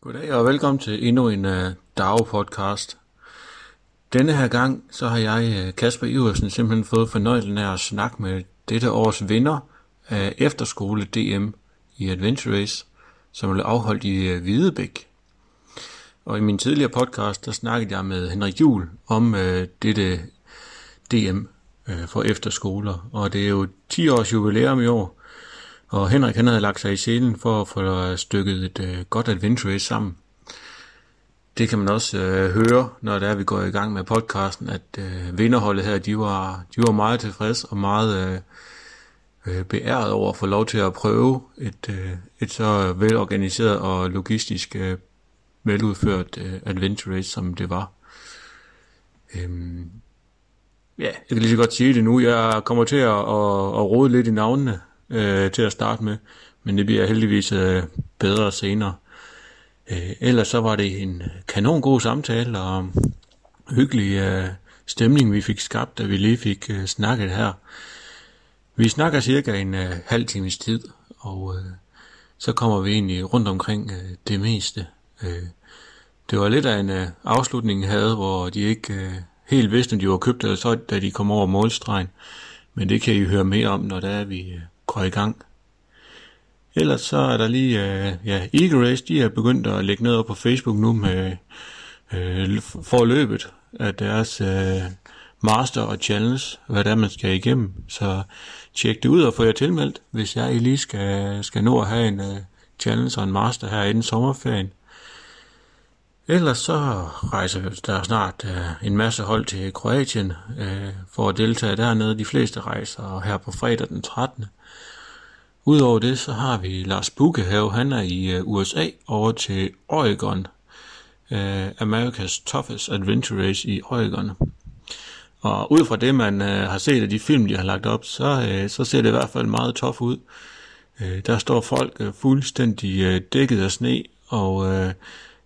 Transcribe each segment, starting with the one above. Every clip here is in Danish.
Goddag og velkommen til endnu en uh, DAO-podcast. Denne her gang, så har jeg, øh, Kasper Iversen, simpelthen fået fornøjelsen af at snakke med dette års vinder af efterskole DM i Adventure Race, som blev afholdt i øh, uh, Hvidebæk. Og i min tidligere podcast, der snakkede jeg med Henrik Jul om uh, dette DM uh, for efterskoler. Og det er jo 10 års jubilæum i år, og Henrik han havde lagt sig i selen for at få øh, stykket et øh, godt adventure race sammen. Det kan man også øh, høre, når det er, vi går i gang med podcasten, at øh, vinderholdet her, de var, de var meget tilfredse og meget øh, øh, beæret over at få lov til at prøve et, øh, et så velorganiseret og logistisk øh, veludført øh, adventure race, som det var. Øhm, ja, jeg kan lige så godt sige det nu. Jeg kommer til at, at, at rode lidt i navnene øh, til at starte med, men det bliver heldigvis øh, bedre senere. Øh, ellers så var det en kanon god samtale og hyggelig øh, stemning, vi fik skabt, da vi lige fik øh, snakket her. Vi snakker cirka en øh, halv times tid, og øh, så kommer vi egentlig rundt omkring øh, det meste. Øh, det var lidt af en øh, afslutning, havde, hvor de ikke øh, helt vidste, om de var købt eller så, da de kom over målstregen. Men det kan I høre mere om, når der er, vi øh, går i gang. Ellers så er der lige, øh, ja, Eagle Race, de er begyndt at lægge noget op på Facebook nu med øh, forløbet af deres øh, master og challenge, hvad det er, man skal igennem. Så tjek det ud og få jer tilmeldt, hvis jeg lige skal, skal nå at have en øh, challenge og en master her inden sommerferien. Ellers så rejser der snart øh, en masse hold til Kroatien øh, for at deltage dernede. De fleste rejser her på fredag den 13. Udover det, så har vi Lars Bukkehave, han er i øh, USA over til Oregon, uh, America's Toughest Adventure Race i Oregon. Og ud fra det, man uh, har set af de film, de har lagt op, så, uh, så ser det i hvert fald meget tof ud. Uh, der står folk uh, fuldstændig uh, dækket af sne, og uh,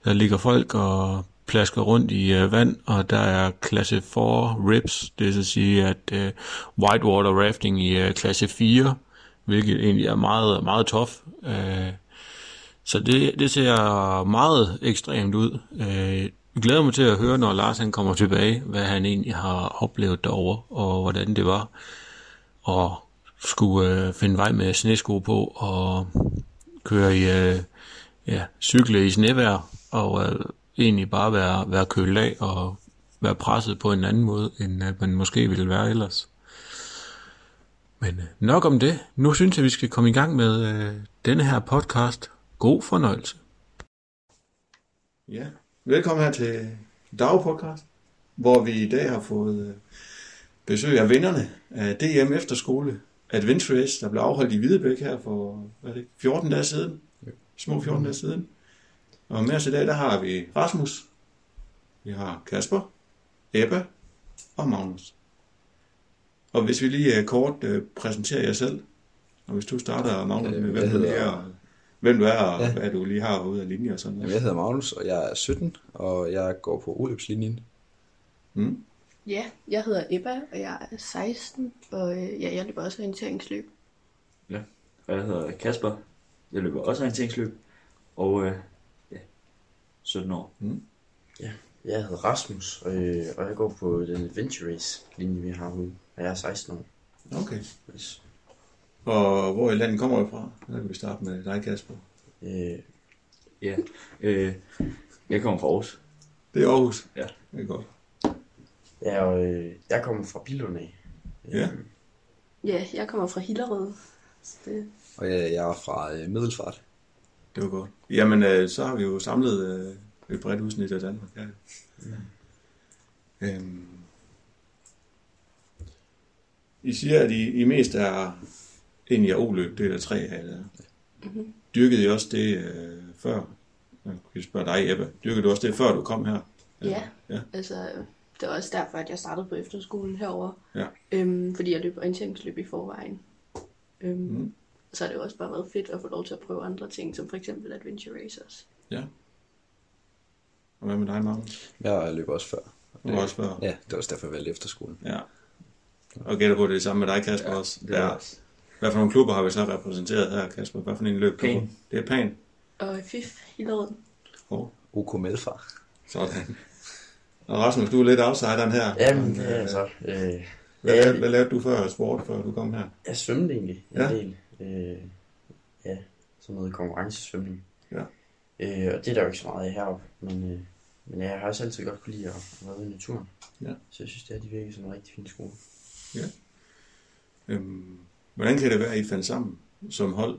der ligger folk og plasker rundt i uh, vand, og der er klasse 4 rips, det vil sige at uh, whitewater rafting i uh, klasse 4, hvilket egentlig er meget, meget tof. Øh, så det, det ser meget ekstremt ud. Øh, jeg glæder mig til at høre, når Lars han kommer tilbage, hvad han egentlig har oplevet derovre, og hvordan det var at skulle øh, finde vej med snesko på og køre i øh, ja, cykle i snevejr og øh, egentlig bare være, være kølet af og være presset på en anden måde, end at man måske ville være ellers. Men øh, nok om det. Nu synes jeg, vi skal komme i gang med øh, denne her podcast. God fornøjelse. Ja, velkommen her til Dag Podcast, hvor vi i dag har fået øh, besøg af vinderne af DM Efterskole Adventure Race, der blev afholdt i Hvidebæk her for hvad er det, 14 dage siden. Små 14 dage siden. Og med os i dag, der har vi Rasmus, vi har Kasper, Ebba og Magnus. Og hvis vi lige uh, kort uh, præsenterer jer selv, og hvis du starter, Magnus, med hvem du er, hvem du er, og ja. hvad du lige har ude af linje og sådan noget. Jeg hedder Magnus, og jeg er 17, og jeg går på oløbslinjen. Mm. Ja, jeg hedder Ebba, og jeg er 16, og øh, ja, jeg løber også orienteringsløb. Ja, og jeg hedder Kasper. Jeg løber også orienteringsløb, og øh, ja, 17 år. Mm. Ja, jeg hedder Rasmus, øh, og jeg går på den Adventure Race linje, vi har ude. Jeg er 16 år. Okay. Yes. Og hvor i landet kommer du fra? Så kan vi starte med dig, Kasper. Øh, ja, øh, jeg kommer fra Aarhus. Det er Aarhus? Ja. Det er godt. Ja, og øh, jeg kommer fra Billund af. Ja. Ja, jeg kommer fra Hillerød. Det... Og jeg, jeg er fra øh, Middelfart. Det var godt. Jamen, øh, så har vi jo samlet øh, et bredt udsnit af Danmark. Ja. ja. Øhm, i siger, at I, I mest er egentlig er oløb, det er der tre af det. Mm-hmm. Dyrkede I også det øh, før? Jeg kan spørge dig, Ebba. Dyrkede du også det, før du kom her? Ja, ja. altså det var også derfor, at jeg startede på efterskolen herover. Ja. Øhm, fordi jeg løb orienteringsløb i forvejen. Øhm, mm. Så har det jo også bare været fedt at få lov til at prøve andre ting, som for eksempel Adventure Racers. Ja. Og hvad med dig, Magnus? Jeg løb også før. Du var også før? Ja, det var også derfor, jeg valgte efterskolen. Ja. Og gætter på, det er det samme med dig, Kasper, ja, også. Det er også. Hvad for nogle klubber har vi så repræsenteret her, Kasper? Hvad for en løb? Pan. Det er Pan. Og FIF Hillerød. Hov, OK Melfar. sådan. Og Rasmus, du er lidt outsideren her. Jamen, det er altså... Øh, Hvad, ja, lavede, hvad lavede du før sport, før du kom her? jeg svømmede egentlig en Ja. del. Øh, ja, sådan noget konkurrencesvømning. Ja. Øh, og det er der jo ikke så meget af heroppe, men, øh, men jeg har også altid godt kunne lide at, være ude i naturen. Ja. Så jeg synes, det er de virker som en rigtig fin skole. Øhm, hvordan kan det være, at I fandt sammen som hold?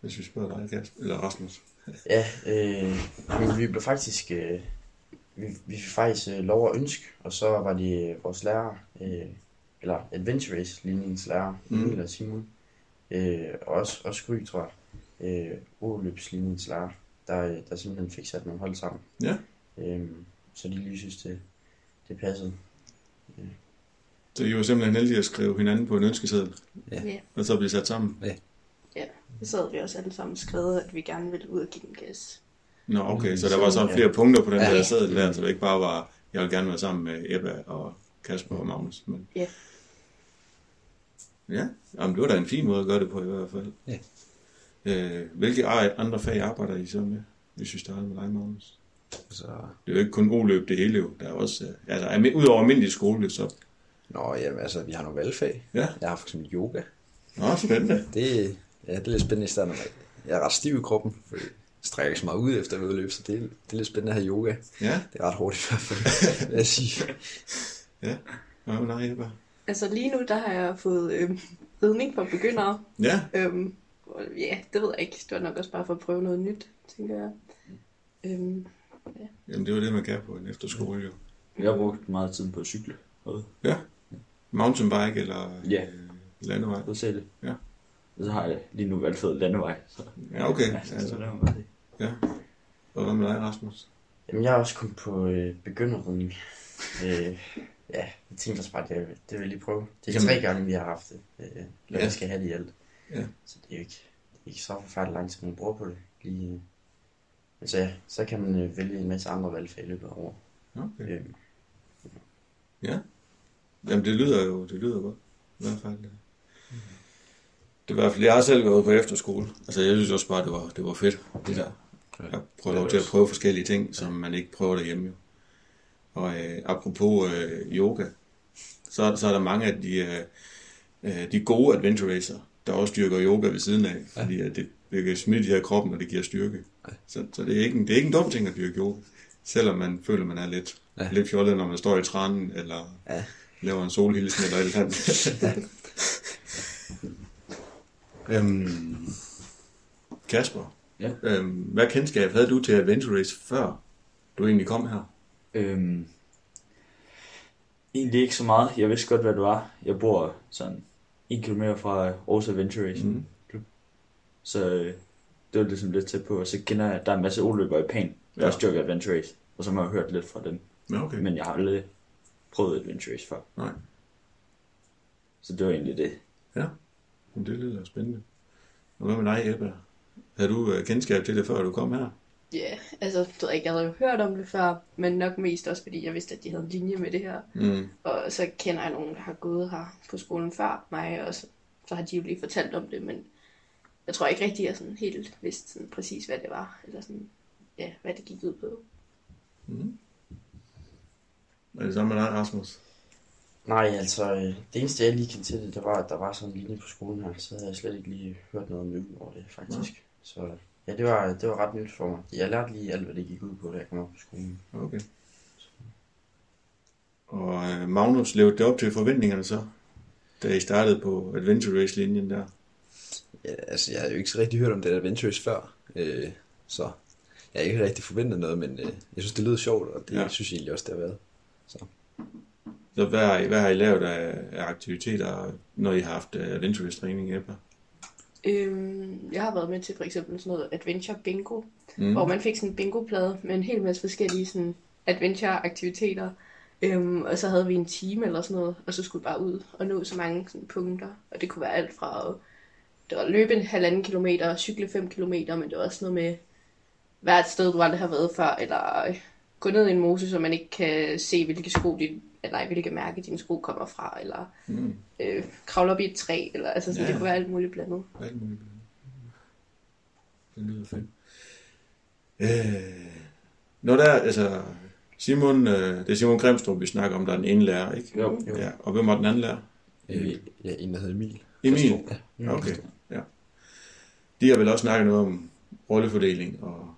Hvis vi spørger dig, Kasper, eller Rasmus. Ja, øh, men vi blev faktisk, øh, vi, vi fik faktisk øh, lov at ønske, og så var det øh, vores lærer, øh, eller Adventure Race linjens lærer, Mm. mm. Emil og Simon, øh, og også, også Gry, tror jeg, øh, Oløbslinjens lærer, der, der simpelthen fik sat nogle hold sammen. Ja. Øh, så de lige synes, det, det passede. Så I var simpelthen heldige at skrive hinanden på en ønskeseddel, Ja. Ja. og så blive sat sammen. Så havde vi også alle sammen skrevet, at vi gerne ville ud og give den gas. Nå, okay, så der var sådan Ja. flere punkter på den Ja. der seddel der, så det ikke bare var, jeg vil gerne være sammen med Ebba og Kasper og Magnus. Men... Ja. Ja, Jamen, det var da en fin måde at gøre det på i hvert fald. Ja. Øh, hvilke andre fag arbejder I så med, hvis vi starter med dig, Magnus? Så, Det er jo ikke kun oløb det hele jo. Der er også, øh, altså udover almindelig skole, så... nå, jamen, altså, vi har nogle valgfag. Ja, Jeg har for eksempel yoga. nå, spændende. Det, ja, det er lidt spændende i starten. Jeg er ret stiv i kroppen, for jeg strækker så meget ud efter vedløb, så det, er- det er lidt spændende at have yoga. Ja, Det er ret hårdt i hvert fald, vil jeg sige. ja. Med dig, Ebba? Altså lige nu, der har jeg fået øhm, ridning for begyndere. Ja, Øhm, ja, det ved jeg ikke. Det var nok også bare for at prøve noget nyt, tænker jeg. Øhm, jamen det var det, man kan på en efterskole jo. Jeg har brugt meget tid på at cykle. Ja, mountainbike eller Ja. øh, landevej. så se det. Ja. Og så har jeg lige nu valgt fed landevej. Så, Ja, okay. Ja, så, Altså. så det var bare det. Ja. Og hvad med dig, Rasmus? Jamen, jeg er også kommet på øh, begynderridning. øh, ja, jeg tænkte også bare, det, det vil jeg lige prøve. Det er Jamen- tre gange, vi har haft det. Øh, eller Ja. jeg skal have det i alt. Ja. Så det er jo ikke, det er ikke så forfærdeligt lang tid, man bruger på det. Lige, øh. Men så, ja, så kan man øh, vælge en masse andre valgfag i løbet af året. Okay. Øh, Ja. Jamen det lyder jo, det lyder godt. I hvert fald. Det er i hvert fald, jeg har selv gået på efterskole. Altså jeg synes også bare, det var, det var fedt, det der. Jeg prøver lov til at prøve forskellige ting, som man ikke prøver derhjemme jo. Og øh, apropos øh, yoga, så, så er der mange af de, øh, øh, de gode adventure racer, der også dyrker yoga ved siden af, fordi at det, det kan smide de her kroppen, og det giver styrke. Så, så det, er ikke en, det er ikke en dum ting at dyrke yoga, selvom man føler, man er lidt, Ja. lidt fjollet, når man står i trænen, eller Ja. laver en solhilsen eller et eller andet. øhm, Kasper, Ja. øhm, hvad kendskab havde du til Adventure Race før du egentlig kom her? Øhm, egentlig ikke så meget. Jeg vidste godt, hvad det var. Jeg bor sådan en kilometer fra Aarhus Mhm. Klub. Så øh, det var ligesom lidt tæt på. Og så kender jeg, at der er en masse oløbere i Pan, der Ja. ja. også dyrker Adventure Race. Og så har jeg hørt lidt fra dem. Ja, okay. Men jeg har aldrig prøvet Adventure Race før. Nej. Så det var egentlig det. Men det lyder spændende. Og hvad med dig, Ebba? Havde du øh, kendskab til det, før du kom her? ja, altså, det ved jeg ikke, jeg havde jo hørt om det før, men nok mest også, fordi jeg vidste, at de havde en linje med det her. Mm. Og så kender jeg nogen, der har gået her på skolen før mig, og så, så har de jo lige fortalt om det, men jeg tror ikke rigtig, jeg sådan helt vidste sådan præcis, hvad det var, eller sådan, ja, hvad det gik ud på. Mm. Er det samme med dig, Rasmus? nej, altså, øh, det eneste, jeg lige kendte til det, det var, at der var sådan en linje på skolen her. Så havde jeg slet ikke lige hørt noget nyt over det, faktisk. Så ja, det var, det var ret nyt for mig. Jeg lærte lige alt, hvad det gik ud på, da jeg kom op på skolen. Okay. Og øh, Magnus levede det op til forventningerne så, da I startede på Adventure Race-linjen der? Ja, altså, jeg har jo ikke så rigtig hørt om det Adventures før, øh, så jeg har ikke rigtig forventet noget, men øh, jeg synes, det lyder sjovt, og det Ja. synes jeg egentlig også, det har været. Så hvad har I, hvad har I lavet af, af aktiviteter, når I har haft øh, Adventure Race-træning, Ebba? Øhm, jeg har været med til for eksempel sådan noget adventure bingo, mm. hvor man fik sådan en bingoplade med en hel masse forskellige sådan adventure-aktiviteter. Øhm, og så havde vi en time eller sådan noget, og så skulle vi bare ud og nå så mange sådan, punkter. Og det kunne være alt fra at det var løbe en halvanden kilometer, cykle 5 kilometer, men det var også noget med være et sted, du aldrig har været før, eller øh, gå ned i en mose, så man ikke kan se, hvilke sko din, eller nej, hvilke mærke dine sko kommer fra, eller Mm. øh, kravle op i et træ, eller altså sådan, Ja. det kunne være alt muligt blandet. Alt muligt. Det lyder fedt. Øh, Når der er, altså, Simon, øh, det er Simon Grimstrup, vi snakker om, der er den ene lærer, ikke? Jo. Jo. Ja, og hvem var den anden lærer? Øh, ja, en, der hedder Emil. Emil? Ja. Okay. De har vel også snakket noget om rollefordeling og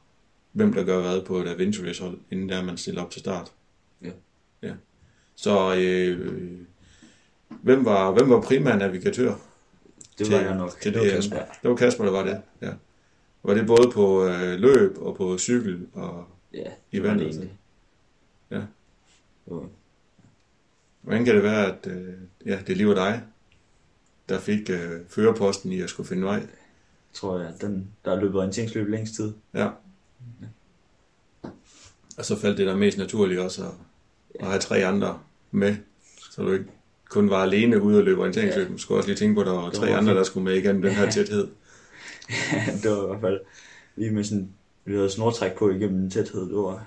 hvem der gør hvad på et adventurous hold, inden der man stiller op til start. Ja. ja. Så øh, hvem, var, hvem var primær navigatør? Det til, var jeg nok. Til Det var det, Kasper. Det var Kasper, der var det. Ja. Var det både på øh, løb og på cykel og Ja, i det var det vandet? Ja. Jo. Hvordan kan det være, at øh, ja, det lige var dig, der fik øh, førerposten i at skulle finde vej? Tror jeg, den, der har løbet orienteringsløb længst tid. Ja. Og så faldt det der mest naturligt også at, at have tre andre med, så du ikke kun var alene ude og løbe orienteringsløb. Du skulle også lige tænke på, at der var Det tre var andre, der skulle med igennem den her tæthed. det var i hvert fald lige med sådan, vi havde snortræk på igennem den tæthed. Det var,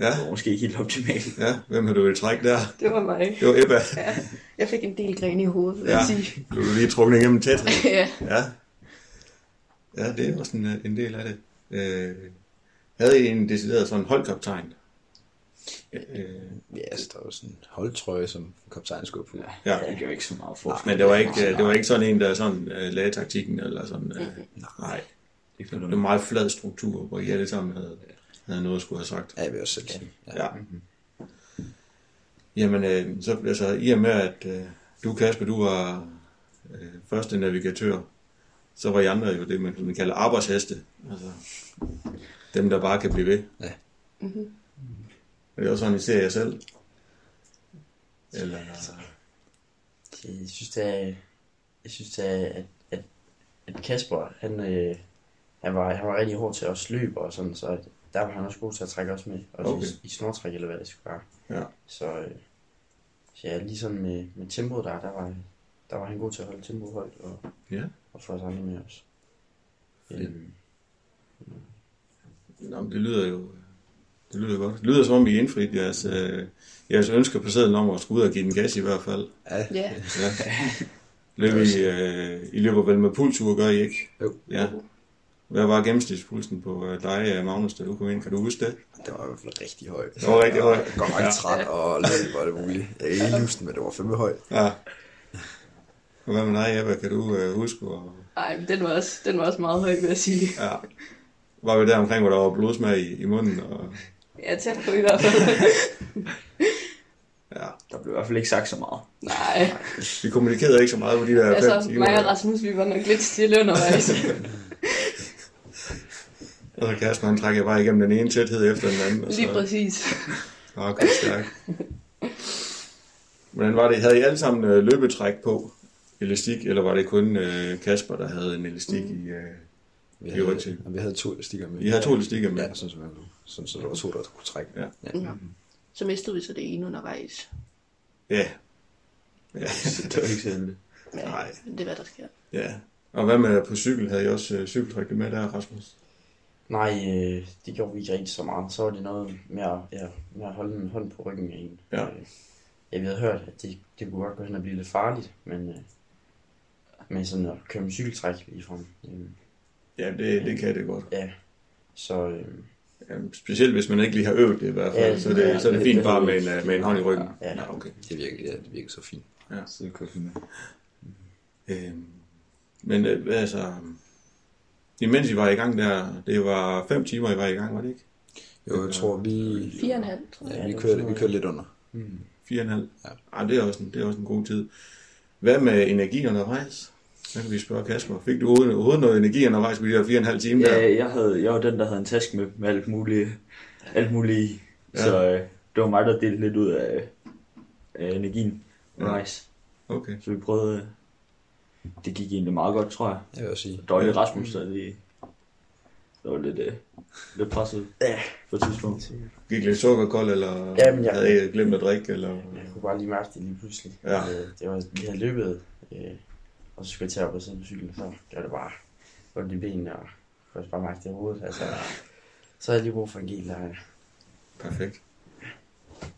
Ja, det var måske ikke helt optimalt. ja. Hvem har du i træk der? Det var mig. Det var Ebba. Ja, jeg fik en del gren i hovedet, vil Ja. jeg sige. Du er lige trukket igennem tæthed. ja. Ja. Ja, det er også en, en del af det. Øh, havde I en decideret sådan holdkaptajn? Øh, Ja, altså, der var sådan en holdtrøje, som kaptajnen skulle på. Ja, Ja. det gjorde ikke så meget for. men det var ikke, øh, det var ikke sådan en, der sådan øh, lagde taktikken eller sådan. Øh, nej, Det det var en meget flad struktur, hvor I alle sammen havde, havde noget at skulle have sagt. Ja, jeg vil også selv sige. Ja. Jamen, øh, så altså, i og med, at øh, du, Kasper, du var øh, første navigatør, så var I andre jo det, man, man kalder arbejdsheste. Altså, dem, der bare kan blive ved. Ja. Mhm. Er det også sådan, I ser jer selv? Eller, Jeg synes, det er, jeg synes, det er, at, at, at Kasper, han, øh, han, var, han var rigtig hård til at sløbe og sådan, så der var han også god til at trække os med. Også okay. i, i snortræk, eller hvad det skulle være. Ja. Så, øh, så ja, ligesom med, med tempoet der, der var, der var han god til at holde tempoet højt og, Ja. Og få os andre med os. Øhm, Nå, men det lyder jo det lyder godt. Det lyder som om, I indfriet jeres, øh, jeres ønsker på sædlen om at skulle ud og give den gas i hvert fald. Ja, Ja, Ja. Løb I, øh, I løber vel med pulsur, gør I ikke? Jo. Ja. Hvad var gennemsnitspulsen på øh, dig, øh, Magnus, da du kom ind? Kan du huske det? det var i hvert fald rigtig høj. Det var rigtig høj. Jeg går meget Ja. træt og løb og det muligt. Jeg kan ikke huske men det var fandme højt. Ja. Og hvad med dig, Ebba? Kan du øh, huske? Og, Ej, men den var også, den var også meget høj, vil jeg sige. ja. Var vi der omkring, hvor der var blodsmag i, i munden? Og, Ja, tæt på i hvert fald. ja. Der blev i hvert fald ikke sagt så meget. Nej, Vi kommunikerede ikke så meget på de der fem altså timer. mig og Rasmus, vi var nok lidt stille undervejs. Og så Kasper, han trækker bare igennem den ene tæthed efter den anden. Og så, Lige præcis. Ah, okay, stærk. Hvordan var det? Havde I alle sammen øh, løbetræk på? Elastik, eller var det kun øh, Kasper, der havde en elastik i... Øh, Vi havde, ikke vi havde to elastikker med. I havde to elastikker med? Ja, sådan, så, sådan, så der var to, der kunne trække. Ja. Ja. Så mistede vi så det ene undervejs. ja. Ja. Det var ikke så heldigt. Ja, Nej. Det er, hvad der sker. ja. Og hvad med på cykel? Havde I også øh, cykeltræk med der, Rasmus? nej, øh, det gjorde vi ikke rigtig så meget. Så var det noget med at, ja, med at holde en hånd på ryggen af en. Ja. Øh, ja, vi havde hørt, at det, det kunne godt gå hen og blive lidt farligt, men øh, med sådan at køre med cykeltræk lige frem. Øh, Ja, det, det kan det godt. ja, så øh, Ja, specielt hvis man ikke lige har øvet det i hvert fald, Ja, så, det, ja, så er det det- fint det bare med en, øh, med en hånd i ryggen. Ja. ja okay. Det virker, ja, det virker så fint. Så det finde. Øhm, men øh, altså, imens I var i gang der, det var fem timer, I var i gang, var det ikke? Jo, jeg tror, vi... Fire og en halv, tror jeg. Ja, vi kørte, vi kørte lidt under. Fire og en halv? Ja. Ej, det er, også en, det er også en god tid. Hvad med energi undervejs? Så kan vi spørge Kasper. Fik du overhovedet, noget energi undervejs på de der fire og en halv time der? Ja, jeg, havde, jeg var den, der havde en taske med, med alt muligt, alt muligt i. Ja. Så øh, det var mig, der delte lidt ud af, af energien Ja. undervejs. Okay. Så vi prøvede... øh, Det gik egentlig meget godt, tror jeg. Jeg vil også sige. Døjle Rasmus, der lige... Der var lidt, øh, lidt presset ja, på et tidspunkt. Gik lidt sukkerkold, eller Jamen, jeg- havde I glemt at drikke? Eller? jeg kunne bare lige mærke det lige pludselig. Ja. Øh, det var, vi havde løbet, øh, og så skulle jeg til at op og sidde på cyklen, så gjorde det bare ondt i benene, og kunne også bare mærke det i hovedet. Altså, så havde jeg lige brug for en gel der. Perfekt.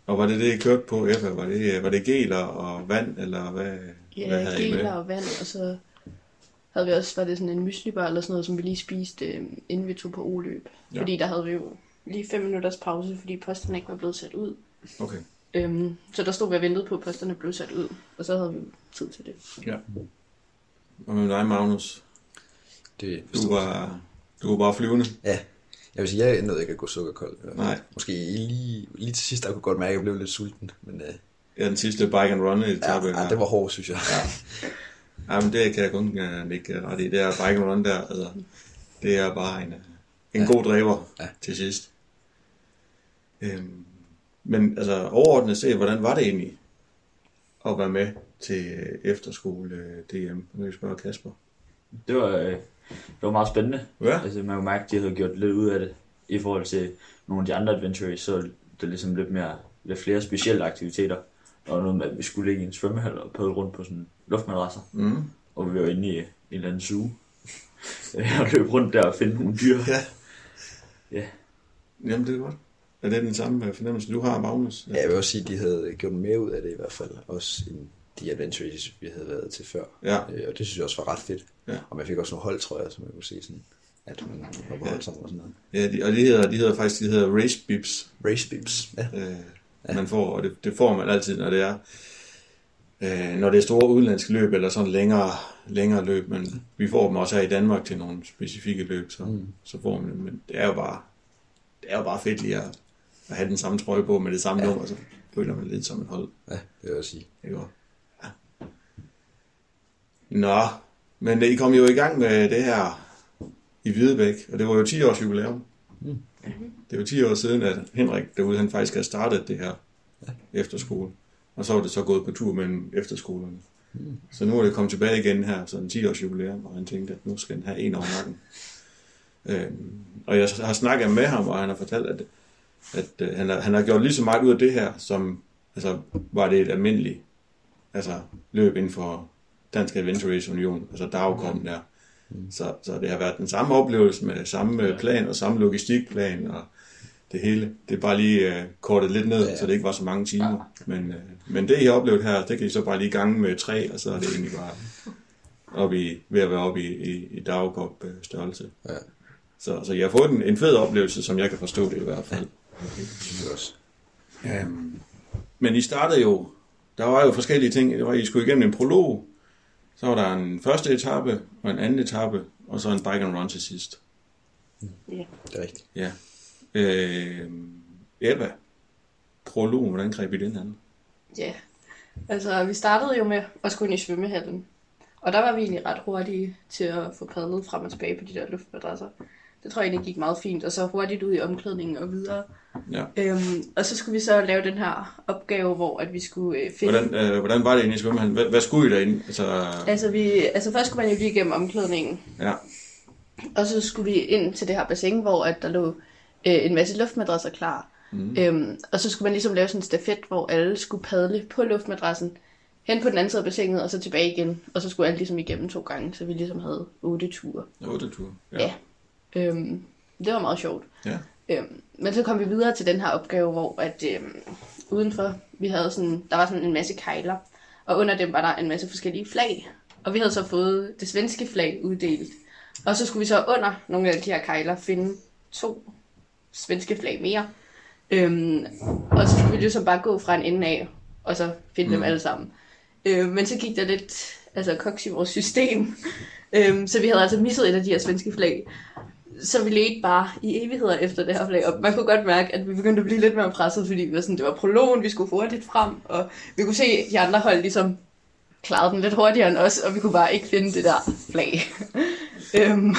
Og var det det, I kørte på efter? Var det, var det geler og vand, eller hvad, hvad Ja, havde I med? geler og vand, og så havde vi også, var det sådan en myslibar eller sådan noget, som vi lige spiste, øh, inden vi tog på oløb. Ja. Ja. Fordi der havde vi jo lige fem minutters pause, fordi posterne ikke var blevet sat ud. Okay. Øhm, så der stod vi og ventede på, at posterne blev sat ud, og så havde vi tid til det. Ja. Og med dig, Magnus? Det, Du var, du var bare flyvende. Ja, jeg vil sige, jeg nåede ikke at gå sukkerkold. i. Nej. Måske lige, lige til sidst, der kunne jeg godt mærke, at jeg blev lidt sulten. Men øh, Ja, den sidste bike and run ja, etape. ja, det var hårdt, synes jeg. Ja. Ja, men det kan jeg kun uh, ikke ret i. Det er bike and run der. Altså, det er bare en, øh, en Ja. god driver Ja. til sidst. Øhm, men altså overordnet set, hvordan var det egentlig at være med til øh, efterskole øh, DM? Nu kan jeg spørge Kasper. Det var, øh, det var meget spændende. Ja. Altså, man kunne mærke, at de havde gjort lidt ud af det. I forhold til nogle af de andre adventures, så er det ligesom lidt mere, lidt flere specielle aktiviteter. Var noget med, at vi skulle ligge i en svømmehal og padle rundt på sådan en luftmadrasser. Mm. Og vi var inde i en eller anden zoo. og løb rundt der og finde nogle dyr. Ja. Ja. Jamen, det er godt. Er det den samme fornemmelse, du har, Magnus? ja, jeg vil også sige, at de havde gjort mere ud af det i hvert fald. Også end de adventures, vi havde været til før. Ja. Øh, og det synes jeg også var ret fedt. Ja. Og man fik også nogle hold, tror jeg, så man kunne se sådan, at man var på Ja. og sådan noget. Ja, de, og de hedder, de hedder faktisk de hedder race bips. Race Bips. Ja. øh, man får, og det, det får man altid, når det er øh, når det er store udenlandske løb, eller sådan længere, længere løb, men vi får dem også her i Danmark til nogle specifikke løb, så, mm. så får man dem, men det er jo bare, det er jo bare fedt lige at, at have den samme trøje på med det samme ja. nummer, så føler man lidt som et hold. ja, det vil jeg også sige. Ikke også? Ja. Nå, men I kom jo i gang med det her i Hvidebæk, og det var jo 10 års jubilæum. Mm. Det var 10 år siden, at Henrik derude, han faktisk havde startet det her efterskole. Og så var det så gået på tur mellem efterskolerne. Mm. Så nu er det kommet tilbage igen her, sådan 10 års jubilæum, og han tænkte, at nu skal han have en over nakken. Øhm, og jeg har snakket med ham, og han har fortalt, at, at øh, han, har, han har gjort lige så meget ud af det her, som altså, var det et almindeligt altså, løb inden for Dansk Adventure Race Union, altså dagkom der. Så, så det har været den samme oplevelse med samme øh, plan og samme logistikplan og det hele. Det er bare lige uh, kortet lidt ned, Ja, ja, ja. så det ikke var så mange timer. Men, uh, men det, I har oplevet her, det kan I så bare lige gange med tre, og så er det egentlig bare op i, ved at være oppe i, i, i dagkop uh, størrelse. Ja. Så, så jeg har fået en, en fed oplevelse, som jeg kan forstå det i hvert fald. Også. Øhm, men I startede jo, der var jo forskellige ting. Det var, I skulle igennem en prolog, så var der en første etape og en anden etape, og så en bike and run til sidst. Ja. Det er rigtigt. Ja. Øh, Ebba, prologen, hvordan greb I den an? Ja, altså vi startede jo med at skulle ind i svømmehallen. Og der var vi egentlig ret hurtige til at få padlet frem og tilbage på de der luftmadrasser. Det tror jeg egentlig gik meget fint, og så hurtigt ud i omklædningen og videre. Ja. Øhm, og så skulle vi så lave den her opgave, hvor at vi skulle øh, finde... Hvordan, øh, hvordan var det inde i svømmehallen? Hvad, hvad skulle I derinde? Altså, Altså, vi, altså først skulle man jo lige igennem omklædningen, ja. og så skulle vi ind til det her bassin, hvor at der lå øh, en masse luftmadrasser klar. Mm. Øhm, og så skulle man ligesom lave sådan en stafet, hvor alle skulle padle på luftmadrassen, hen på den anden side af bassinet, og så tilbage igen. Og så skulle alle ligesom igennem to gange, så vi ligesom havde otte ture. Otte ture. Ja. Ja. Øhm, det var meget sjovt. ja. Øhm, men så kom vi videre til den her opgave, hvor at, øhm, udenfor, vi havde sådan, der var sådan en masse kejler, og under dem var der en masse forskellige flag. Og vi havde så fået det svenske flag uddelt. Og så skulle vi så under nogle af de her kejler finde to svenske flag mere. Øhm, og så skulle vi ligesom bare gå fra en ende af, og så finde mm. dem alle sammen. Øh, men så gik der lidt altså, koks i vores system. øhm, så vi havde altså misset et af de her svenske flag. Så vi ledte bare i evigheder efter det her flag, og man kunne godt mærke, at vi begyndte at blive lidt mere presset, fordi vi var sådan, det var prologen, vi skulle hurtigt frem, og vi kunne se, at de andre hold ligesom klarede den lidt hurtigere end os, og vi kunne bare ikke finde det der flag. øhm,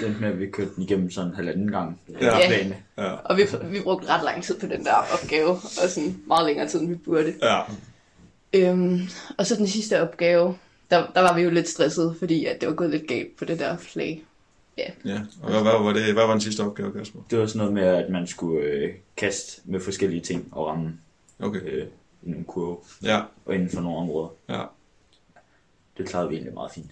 Det endte med, at vi kørte den igennem sådan en halvanden gang. Ja. Plane. Ja. og vi, vi brugte ret lang tid på den der opgave, og sådan meget længere tid, end vi burde. ja. Øhm, og så den sidste opgave, der, der var vi jo lidt stressede, fordi at det var gået lidt galt på det der flag. Ja. Og hvad, hvad, var det, hvad var den sidste opgave, Kasper? Det var sådan noget med, at man skulle øh, kaste med forskellige ting og ramme Okay. øh, i nogle kurve Ja. og inden for nogle områder. Ja. Det klarede vi egentlig meget fint.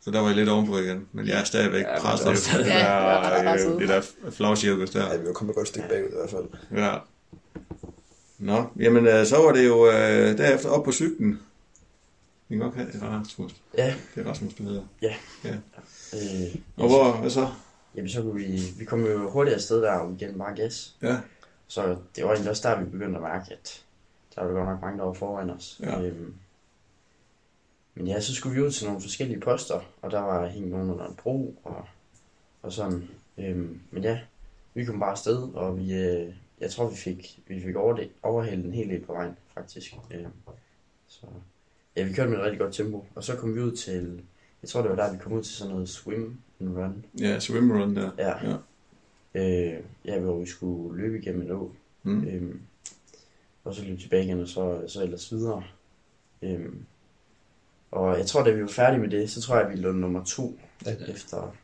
Så der var jeg lidt ovenpå igen, men jeg er stadigvæk Ja, presset. det var Ja, var der, presset. øh, det der flagcirkus der. Ja, vi var kommet et godt stykke bagud i hvert fald. Ja. Nå, jamen øh, så var det jo øh, derefter op på cyklen. Vi kan godt have det, Rasmus. Ja, Det er Rasmus, der hedder. Ja. ja. Øh, Og hvor, hvad så? jamen så kunne vi, vi kom jo hurtigt afsted der, og den bare gas. Ja. Så det var egentlig også der, vi begyndte at mærke, at der var godt nok mange, der var foran os. Ja. Øhm, men ja, så skulle vi ud til nogle forskellige poster, og der var hængt nogen under en bro, og, og sådan. Øhm, men ja, vi kom bare afsted, og vi, øh, jeg tror, vi fik, vi fik over det, overhældet en hel del på vejen, faktisk. Øhm, så ja, vi kørte med et rigtig godt tempo, og så kom vi ud til, jeg tror, det var der, vi kom ud til sådan noget swim and run. Ja, swimrun der. Ja. Ja. Øh, ja, hvor vi skulle løbe igennem en å. Mm. Øhm, og så løbe tilbage igen, og så, så ellers videre. Øhm, og jeg tror, da vi var færdige med det, så tror jeg, at vi lå nummer to Ja. efter.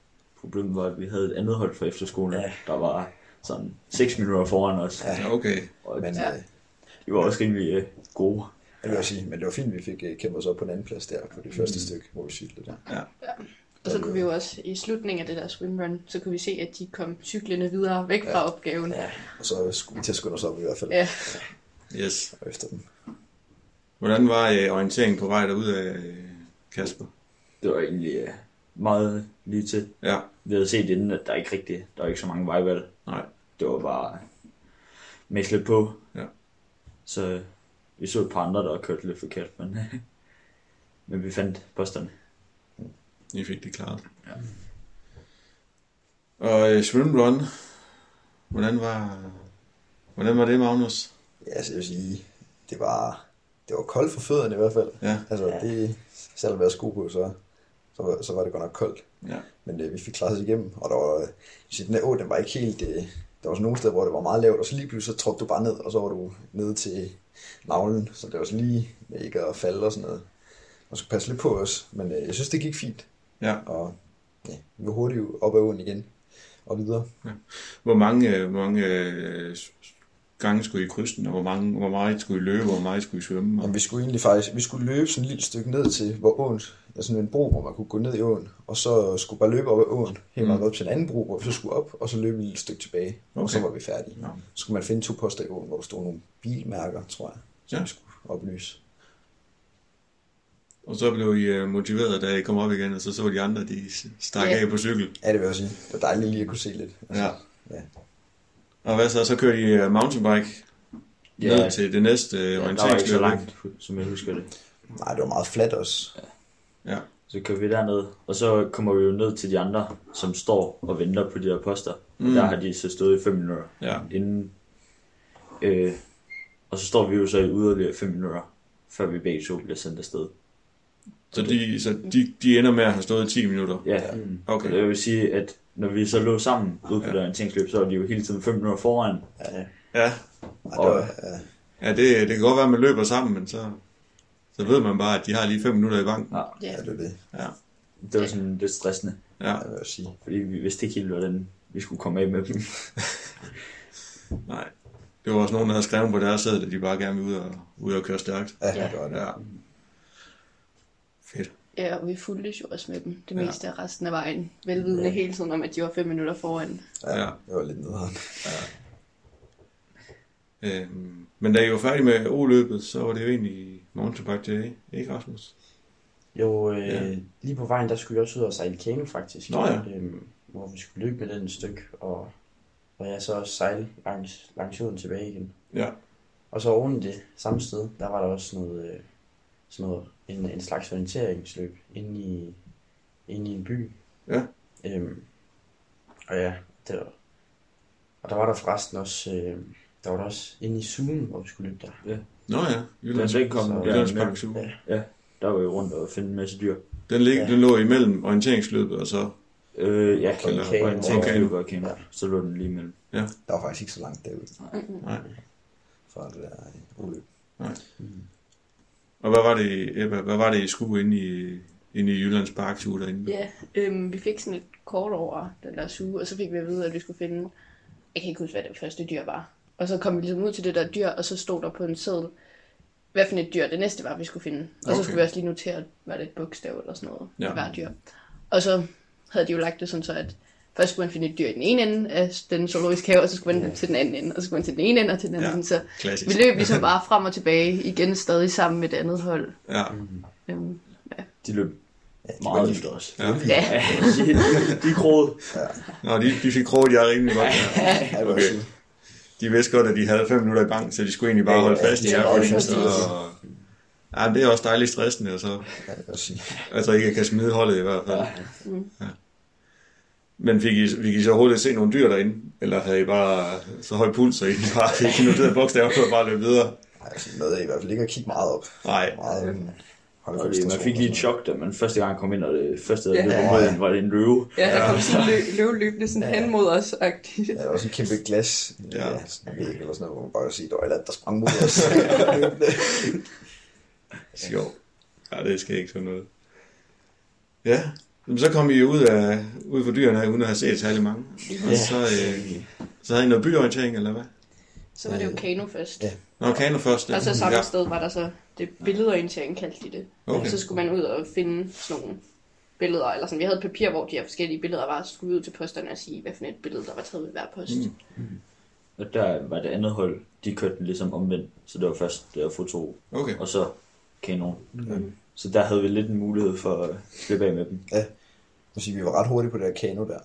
Problemet var, at vi havde et andet hold fra efterskolen, Ja. der var sådan 6 minutter foran os. Ja. Okay. Og Men Ja. øh, de var også rimelig øh, gode. Jeg vil også sige, men det var fint, at vi fik øh, kæmpet os op på den anden plads der, på det første Mm. stykke, hvor vi cyklede der. Og så kunne vi jo også i slutningen af det der swimrun, så kunne vi se, at de kom cyklende videre væk fra opgaven. Ja, Og så skulle vi til at skynde os op i hvert fald Ja. Yes. og efter dem. Hvordan var øh, orienteringen på vej derud af øh, Kasper? Det var egentlig øh, meget lige til. Ja. Vi havde set inden, at der ikke rigtig, der var ikke så mange vejvalg. Nej. Det var bare mæsle på. Ja. Så vi så et par andre, der kørte lidt forkert, men, men vi fandt posterne. I fik det klart. Ja. Og øh, swimrun, hvordan var, hvordan var det, Magnus? Ja, altså jeg vil sige, det var, det var koldt for fødderne i hvert fald. Ja. Altså Ja. det, selvom jeg havde sko på, så, så, var, så var det godt nok koldt. Ja. Men øh, vi fik klaret os igennem, og der var, øh, så den her å, den var ikke helt, øh, der var sådan nogle steder, hvor det var meget lavt, og så lige pludselig så trådte du bare ned, og så var du nede til navlen, så det var så lige med ikke at falde og sådan noget. Man skulle passe lidt på os, men øh, jeg synes, det gik fint, Ja. og ja, vi var hurtigt op ad åen igen, og videre. Hvor mange, øh, hvor mange øh, gange skulle I krydse den, og hvor, mange, hvor meget skulle I løbe, og hvor meget skulle I svømme? Og... Men vi skulle egentlig faktisk, vi skulle løbe sådan et lille stykke ned til, hvor åen, altså sådan en bro, hvor man kunne gå ned i åen, og så skulle bare løbe op ad åen, helt meget Mm. op til en anden bro, hvor vi så skulle op, og så løbe et lille stykke tilbage, okay. og så var vi færdige. Ja. Så skulle man finde to poster i åen, hvor der stod nogle bilmærker, tror jeg, som Ja. vi skulle oplyse. Og så blev I øh, motiveret, da I kom op igen, og så så de andre, de stak Ja. af på cykel. Ja, det vil jeg sige. Det var dejligt lige at kunne se lidt. Altså, Ja. ja. Og hvad så? Så kørte I øh, mountainbike ned til det næste øh, ja, der var ikke så langt, som jeg husker det. Nej, det var meget fladt også. Ja. Så kører vi derned, og så kommer vi jo ned til de andre, som står og venter på de her poster. Mm. Der har de så stået i 5 minutter Ja. inden. Øh, og så står vi jo så i yderligere 5 minutter, før vi begge to bliver sendt afsted. Så, de, så de, de ender med at have stået 10 minutter. Ja, mm. Okay. så det vil sige, at når vi så lå sammen ude på Ja. orienteringsløb, så var de jo hele tiden 5 minutter foran. ja, ja. Ja, Nej, det Og- ja, det, det kan godt være, at man løber sammen, men så, så ved man bare, at de har lige 5 minutter i banken. Ja, Ja. det var det, Ja. det var sådan lidt stressende, Ja. jeg vil jeg sige. fordi vi vidste ikke helt, hvordan vi skulle komme af med dem. Nej. Det var også nogen, der havde skrevet på deres sæde, at de bare gerne ville ud og, ud og køre stærkt. Ja, Ja. det var det. Ja. Ja, og vi fulgtes jo også med dem det Ja. meste af resten af vejen. Velvidende hele tiden om, at de var fem minutter foran. Ja, Ja. det var lidt nederen. Øhm, men da I var færdige med O-løbet, så var det jo egentlig mountainbike day, ikke Rasmus? Jo, øh, Ja. ja. lige på vejen, der skulle vi også ud og sejle kano faktisk. Nå ja. Øhm, hvor vi skulle løbe med den et stykke, og, og jeg så også sejle langs, langs jorden tilbage igen. Ja. Og så oven i det samme sted, der var der også noget, øh, sådan noget en, en slags orienteringsløb inde i, inde i en by. Ja. Øhm, og ja, det var, og der var der forresten også, øh, der var der også inde i Zoom, hvor vi skulle løbe der. Nå ja, Jyllands, Den kom så- der Jyllands imellem. Park Zoo. Ja. Der var jo rundt og finde en masse dyr. Den, lig, Ja. den lå imellem orienteringsløbet og så... Øh, ja, Og Eller- kano. orienteringsløb og kano. Ja. Så lå den lige imellem. Der var faktisk ikke så langt derude Nej. fra det der øh, uløb. Og hvad var det, Ebba, hvad var det, I skulle inde i, inde i Jyllands Park Zoo derinde? Ja, øhm, vi fik sådan et kort over den der suge, og så fik vi at vide, at vi skulle finde... Jeg kan ikke huske, hvad det første dyr var. Og så kom vi ligesom ud til det der dyr, og så stod der på en seddel, hvad for et dyr det næste var, vi skulle finde. Og Okay. så skulle vi også lige notere, hvad det et bogstav eller sådan noget ja. hver dyr. Og så havde de jo lagt det sådan så, at først skulle man finde et dyr i den ene ende af den zoologiske have, og så skulle man til den anden ende, og så skulle man til den ene ende og til den anden Ja. ende. Så Klassisk. vi løb ligesom bare frem og tilbage, igen stadig sammen med det andet hold. Ja, Øhm, De løb Meget efter os. Ja. Ja, de, de er kroget. Nå, de, de fik kroget jer rimelig godt. Ja. Ja, jeg Okay. også. De vidste godt, at de havde fem minutter i gang, så de skulle egentlig bare holde Ja, fast i ja, så- os. Ja, det er også dejligt stressende, og så, Ja, jeg også sige. altså ikke kan smide holdet i hvert fald. Ja. Men fik I, fik I så hurtigt se nogle dyr derinde? Eller havde I bare så høj puls, så I bare fik noteret bogstaver på og bare løb videre? Nej, altså, noget i hvert fald ikke at kigge meget op. Nej. Meget um, det, fast man fik sådan lige et chok, da man første gang kom ind, og det første, der Ja. løb mod en, var det en løve. ja der kom sådan lø, løv løbende sådan hen mod os. -agtigt. Ja, der var sådan en kæmpe glas. Ja. Ja. sådan en væg eller sådan noget, hvor man bare kan sige, der var et eller andet, der sprang mod os. Jo. Ja, det skal ikke sådan noget. Ja, men så kom I ud, af, ud for dyrene, uden at have set særlig mange. Og så, øh, så havde I noget byorientering, eller hvad? Så var det jo kano først. Ja. Nå, kano først. Og så samme ja. sted var der så det billedorientering, kaldte de det. Okay. Så skulle man ud og finde sådan nogle billeder, eller sådan, vi havde et papir, hvor de her forskellige billeder var, så skulle vi ud til posterne og sige, hvad for et billede, der var taget ved hver post. Mm. Og der var det andet hold, de kørte den ligesom omvendt. Så det var først det var foto, Okay. og så kanon. Mm. Så der havde vi lidt en mulighed for at slippe af med dem. Jeg vil sige, vi var ret hurtige på det der kano der.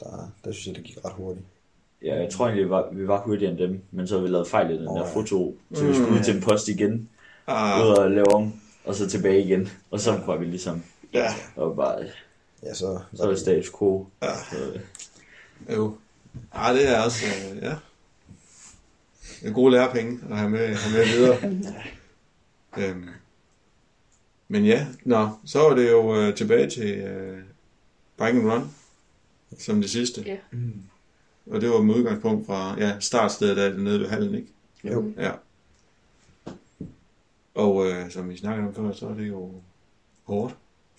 Der, der synes jeg, det gik ret hurtigt. Ja, jeg tror egentlig, vi var, vi var hurtigere end dem, men så havde vi lavet fejl i den Åh, der ja. foto, så vi skulle ud til en post igen, Ah, ud og lave om, og så tilbage igen. Og så var vi ligesom, ja. og bare, Ja, så, så var det status quo. Ja. Så, øh, Jo. Ah, det er også, øh, ja. Det er gode lærepenge at have med, have med videre. øhm. Men ja, nå, så var det jo øh, tilbage til øh, Bike and Run, som det sidste. Ja. Og det var med udgangspunkt fra, ja, startstedet det nede ved hallen, ikke? Jo. Ja. Og øh, som vi snakkede om før, så er det jo hårdt.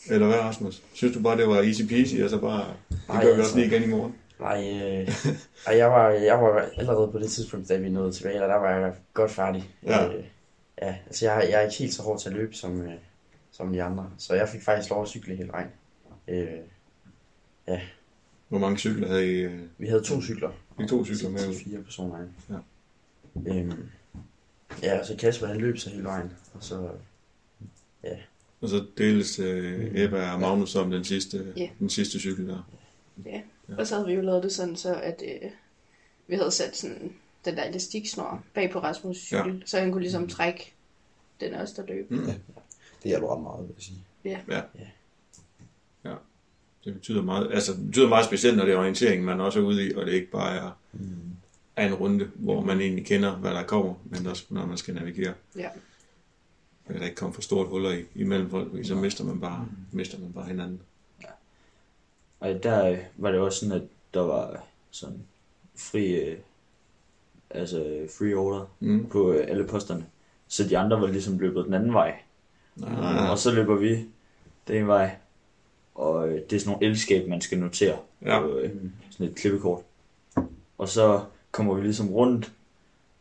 Eller hvad, Rasmus? Synes du bare, det var easy peasy, og så bare, det gør vi altså. også lige igen i morgen? Nej, øh, ej, jeg, var, jeg var allerede på det tidspunkt, da vi nåede tilbage, og der var jeg godt færdig. Ja. Øh, ja altså jeg, jeg er ikke helt så hård til at løbe som, øh, som de andre, så jeg fik faktisk lov at cykle hele vejen. Øh, Hvor mange cykler havde I? øh, vi havde to cykler. Fik to cykler med fire personer. Ja. Øhm, ja, og så Kasper han løb så hele vejen, og så Og så deles øh, Ebba og Magnus om den sidste, Ja. den sidste cykel der. Ja. Og så havde vi jo lavet det sådan, så at øh, vi havde sat sådan den der elastiksnor bag på Rasmus' cykel, ja. så han kunne ligesom trække den også, der løb. Mm. Det hjælper ret meget, vil jeg sige. Det betyder meget, altså det betyder meget specielt, når det er orientering, man også er ude i, og det ikke bare er, er en runde, hvor man egentlig kender, hvad der kommer, men også når man skal navigere. Ja. At der ikke kommer for stort huller i, imellem folk, så mister man bare, mister man bare hinanden. Og der øh, var det også sådan, at der var sådan fri, øh, altså free order Mm. på øh, alle posterne. Så de andre var ligesom løbet den anden vej. Ah, Og så løber vi den vej. Og øh, det er sådan nogle elskab, man skal notere Ja. på øh, sådan et klippekort. Og så kommer vi ligesom rundt,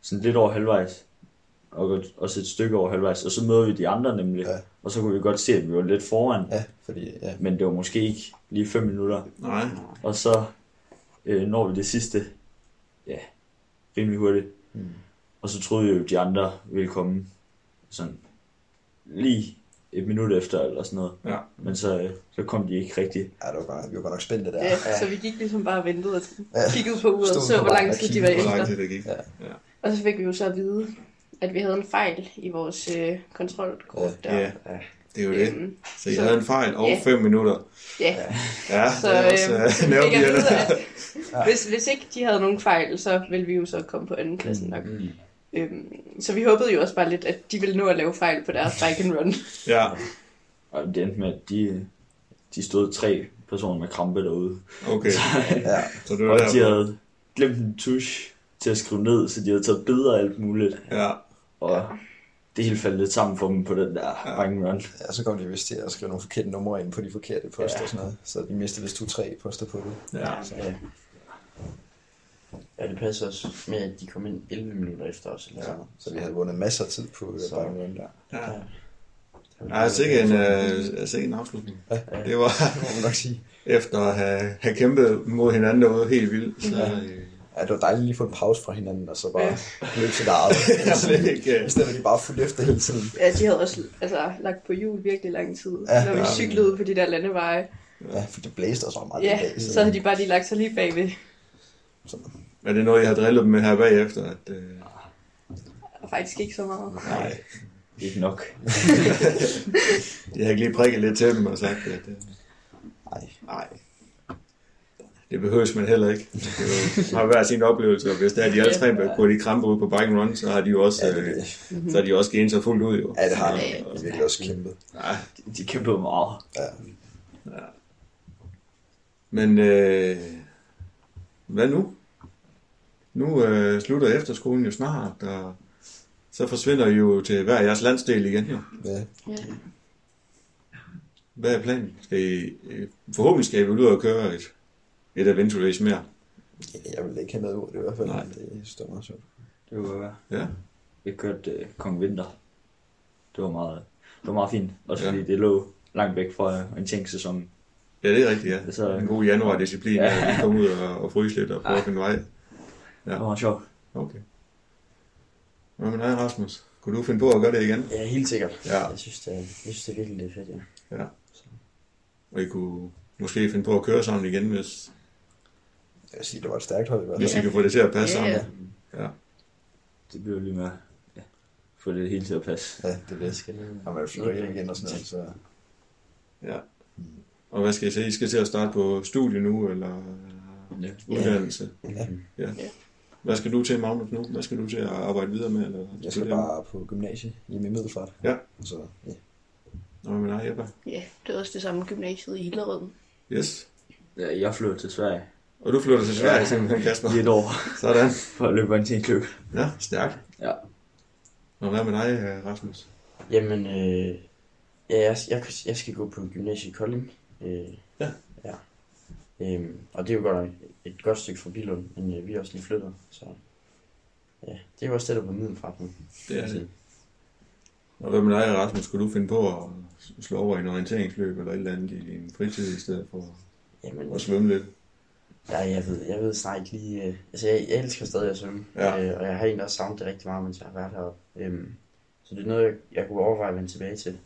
sådan lidt over halvvejs, og også et stykke over halvvejs, og så møder vi de andre nemlig. Ja. Og så kunne vi godt se, at vi var lidt foran, Ja, fordi, ja. men det var måske ikke lige 5 minutter. nej. Og så øh, når vi det sidste, ja, rimelig hurtigt. Mm. Og så troede vi jo, at de andre ville komme sådan lige et minut efter eller sådan noget. Ja. Men så, øh, så kom de ikke rigtigt. Ja, det var godt, vi var nok spændte der. Ja, så vi gik ligesom bare og ventede og Ja. kiggede på uret og så, hvor lang tid de var efter. det gik. Ja. Og så fik vi jo så at vide, at vi havde en fejl i vores øh, kontrolkort der. Ja, det er jo det. Øhm, Så I så- havde en fejl over Ja. 5 minutter. ja, Ja, så det er også øh, øh, nervepirrende. vide, at hvis, hvis ikke de havde nogen fejl, så ville vi jo så komme på anden klassen nok. Mm. Øhm, så vi håbede jo også bare lidt, at de ville nå at lave fejl på deres bike and run. Ja, Og det endte med, at de, de stod tre personer med krampe derude. okay. Ja, Så det var Og de der. havde glemt en tusch til at skrive ned, så de havde taget billeder af alt muligt. Ja, Og det hele faldt lidt sammen for dem på den der Ja. ja. run run. ja, så kom de vist til at skrive nogle forkerte numre ind på de forkerte poster Ja. og sådan noget. Så de mistede vist to-tre poster på det. ja. Ja. Ja, det passer også med, at de kom ind 11 minutter efter os. Eller Ja, sådan. så vi havde vundet masser af tid på Så- så. Bayern Run der. ja. Ja. Nej, sikke en, øh, sikke en afslutning. Ja. Det var Det må man nok sige. efter at have, have kæmpet mod hinanden derude helt vildt. Så, øh, Ja, det var dejligt lige at få en pause fra hinanden, og så bare Ja. løbe sit eget. det ikke, I stedet for at de bare fulgte efter hele tiden. Ja, de havde også altså, lagt på hjul virkelig lang tid, Ja. ja, når vi Ja. cyklede ud på de der landeveje. Ja, for det blæste også meget Ja, den dag. så havde de bare lige lagt sig lige bagved. Er det noget, jeg har drillet dem med her bagefter? At, øh, faktisk ikke så meget. nej, Ikke nok. jeg har ikke lige prikket lidt til dem og sagt, at øh, Nej. nej, det behøves man heller ikke. Det har hver sin oplevelse, og hvis der er de alle tre går de krampe ud på bike and run, så har de jo også, Ja, det, er øh, det. så har de også genet sig fuldt ud jo. ja, det har de. Ja. Er virkelig også kæmpet. Nej, De, de kæmpede meget. Ja. Men øh, hvad nu? Nu øh, slutter efterskolen jo snart, og så forsvinder I jo til hver jeres landsdel igen jo. Ja. Ja. Hvad er planen? Skal I, øh, forhåbentlig skal I vel ud og køre et, et adventure race mere. Jeg vil ikke have noget ud af det i hvert fald. Nej. Det står meget sjovt. Det var være. Ja, Vi kørte uh, Kong Vinter. Det var meget, det var meget fint. Også Ja. fordi det lå langt væk fra uh, en tænksæson. ja det er rigtigt, ja. Så En god januar-disciplin, Ja. at vi kommer ud og, og fryse lidt og prøve at finde vej. Det var meget sjovt. Okay. Hvad med dig, Rasmus? Kunne du finde på at gøre det igen? Ja, helt sikkert. Ja. Jeg synes, det er, jeg synes, det er virkelig det er fedt, ja. Og I kunne måske finde på at køre sammen igen, hvis, Jeg vil sige, det var et stærkt hold i hvert hvis I fald. kan få det til at passe Ja, sammen. Ja. Det blev lige med ja, få det hele til at passe. Ja, det er Det skal det. Og man flytter hjem igen og sådan noget, så... Ja. Og hvad skal I se? I skal til at starte på studie nu, eller Ja. uddannelse? Ja. Ja. Ja. Hvad skal du til, Magnus, nu? Hvad skal du til at arbejde videre med? Eller Jeg skal bare på gymnasie i min middelfart. Ja. Så ja. Nå, men nej, Jeppe. Ja, det er også det samme gymnasiet i Hillerød. Yes. Ja, jeg flyttede til Sverige Og du flytter til Sverige simpelthen, Kasper. i et år Sådan. for at løbe orienteringsløb. Ja, stærkt. Ja. Og hvad med dig, Rasmus? Jamen, øh, ja, jeg, jeg, jeg skal gå på gymnasiet i Kolding. Øh, Ja. Øhm, og det er jo godt et godt stykke fra Bilund, men øh, vi er også lige flyttet, så ja, det er jo også det, der på middelfart nu. Det er det. Og hvad med dig, Rasmus? Skulle du finde på at slå over i en orienteringsløb eller et eller andet i din fritid, i stedet for Jamen, at svømme lidt? ja, jeg ved, jeg ved snart ikke lige, øh, altså jeg, jeg elsker stadig at svømme, Ja. øh, og jeg har egentlig også savnet det rigtig meget, mens jeg har været heroppe. Øhm, så det er noget, jeg, jeg kunne overveje at vende tilbage til.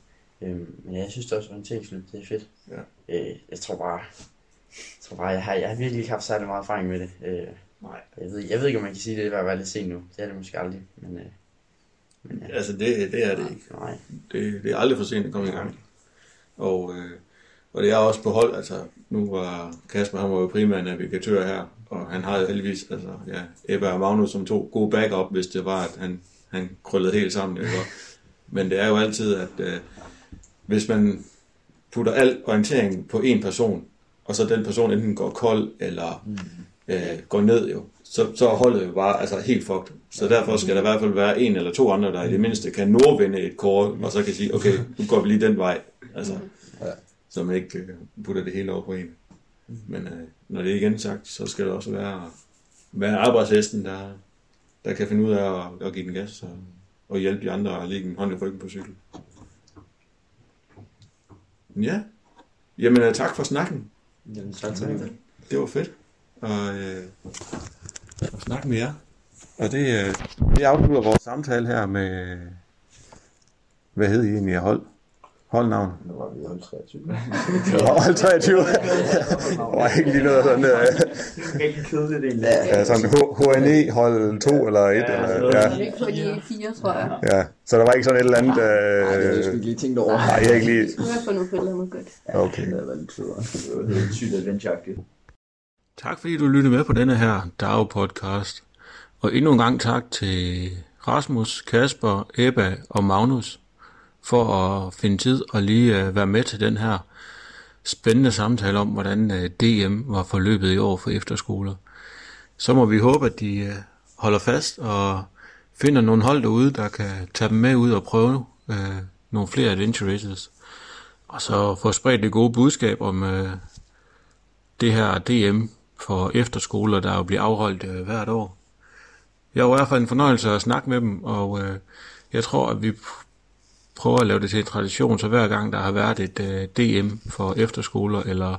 Øhm, men jeg synes det også, at orienteringsløb, det er fedt. Ja. Øh, jeg tror bare, jeg tror bare, jeg har, jeg har virkelig ikke haft særlig meget erfaring med det. Øh, Nej. Jeg ved, jeg ved ikke, om man kan sige det, det er være lidt sent nu. Det er det måske aldrig, men, øh, men ja. Altså, det, det er det ikke. Nej. Det, det er aldrig for sent at komme i gang. Og, øh, og det er også på hold, altså nu var Kasper, han var jo primær navigatør her, og han har jo heldigvis, altså ja, Ebbe og Magnus som to gode backup, hvis det var, at han, han krøllede helt sammen. Ikke? Men det er jo altid, at øh, hvis man putter al orientering på en person, og så den person enten går kold, eller øh, går ned jo, så, så er holdet jo bare altså, helt fucked. Så derfor skal der i hvert fald være en eller to andre, der i det mindste kan nordvende et kort, og så kan sige, okay, nu går vi lige den vej. Altså, Ja. Så man ikke øh, putter det hele over på en. Men øh, når det er igen sagt, så skal det også være, være arbejdshesten, der, der kan finde ud af at, at give den gas og, og hjælpe de andre og lægge en hånd i ryggen på cykel. Ja. Jamen, øh, tak for snakken. Jamen, tak til dig. Det var fedt. Og, øh, at snakke med jer. Og det, øh, det afslutter vores samtale her med... Hvad hed I egentlig af hold? Holdnavn? Nu var vi hold 23. Hold 23. Der var ikke lige noget sådan... Øh, Rigtig kedeligt egentlig. ja, sådan H- HNE hold 2 eller 1. Ja, eller, ja, Jeg ligger på de fire, tror jeg. ja. Så der var ikke sådan et eller andet... Nej, det har jeg Øh, ikke lige tænkt over. nej, jeg ikke lige... Nu har jeg fundet på et eller andet godt. Okay. Det havde været lidt federe. Det var helt sygt adventure Tak fordi du lyttede med på denne her DAO-podcast. Og endnu en gang tak til Rasmus, Kasper, Ebba og Magnus for at finde tid og lige øh, være med til den her spændende samtale om, hvordan øh, DM var forløbet i år for efterskoler. Så må vi håbe, at de øh, holder fast og finder nogle hold derude, der kan tage dem med ud og prøve øh, nogle flere adventure races. Og så få spredt det gode budskab om øh, det her DM for efterskoler, der jo bliver afholdt øh, hvert år. Jeg var i hvert fald en fornøjelse at snakke med dem, og øh, jeg tror, at vi prøver at lave det til en tradition, så hver gang der har været et øh, DM for efterskoler eller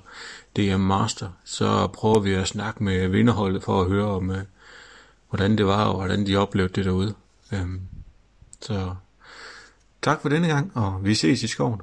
DM Master, så prøver vi at snakke med vinderholdet for at høre om, øh, hvordan det var, og hvordan de oplevede det derude. Øhm, så tak for denne gang, og vi ses i skoven.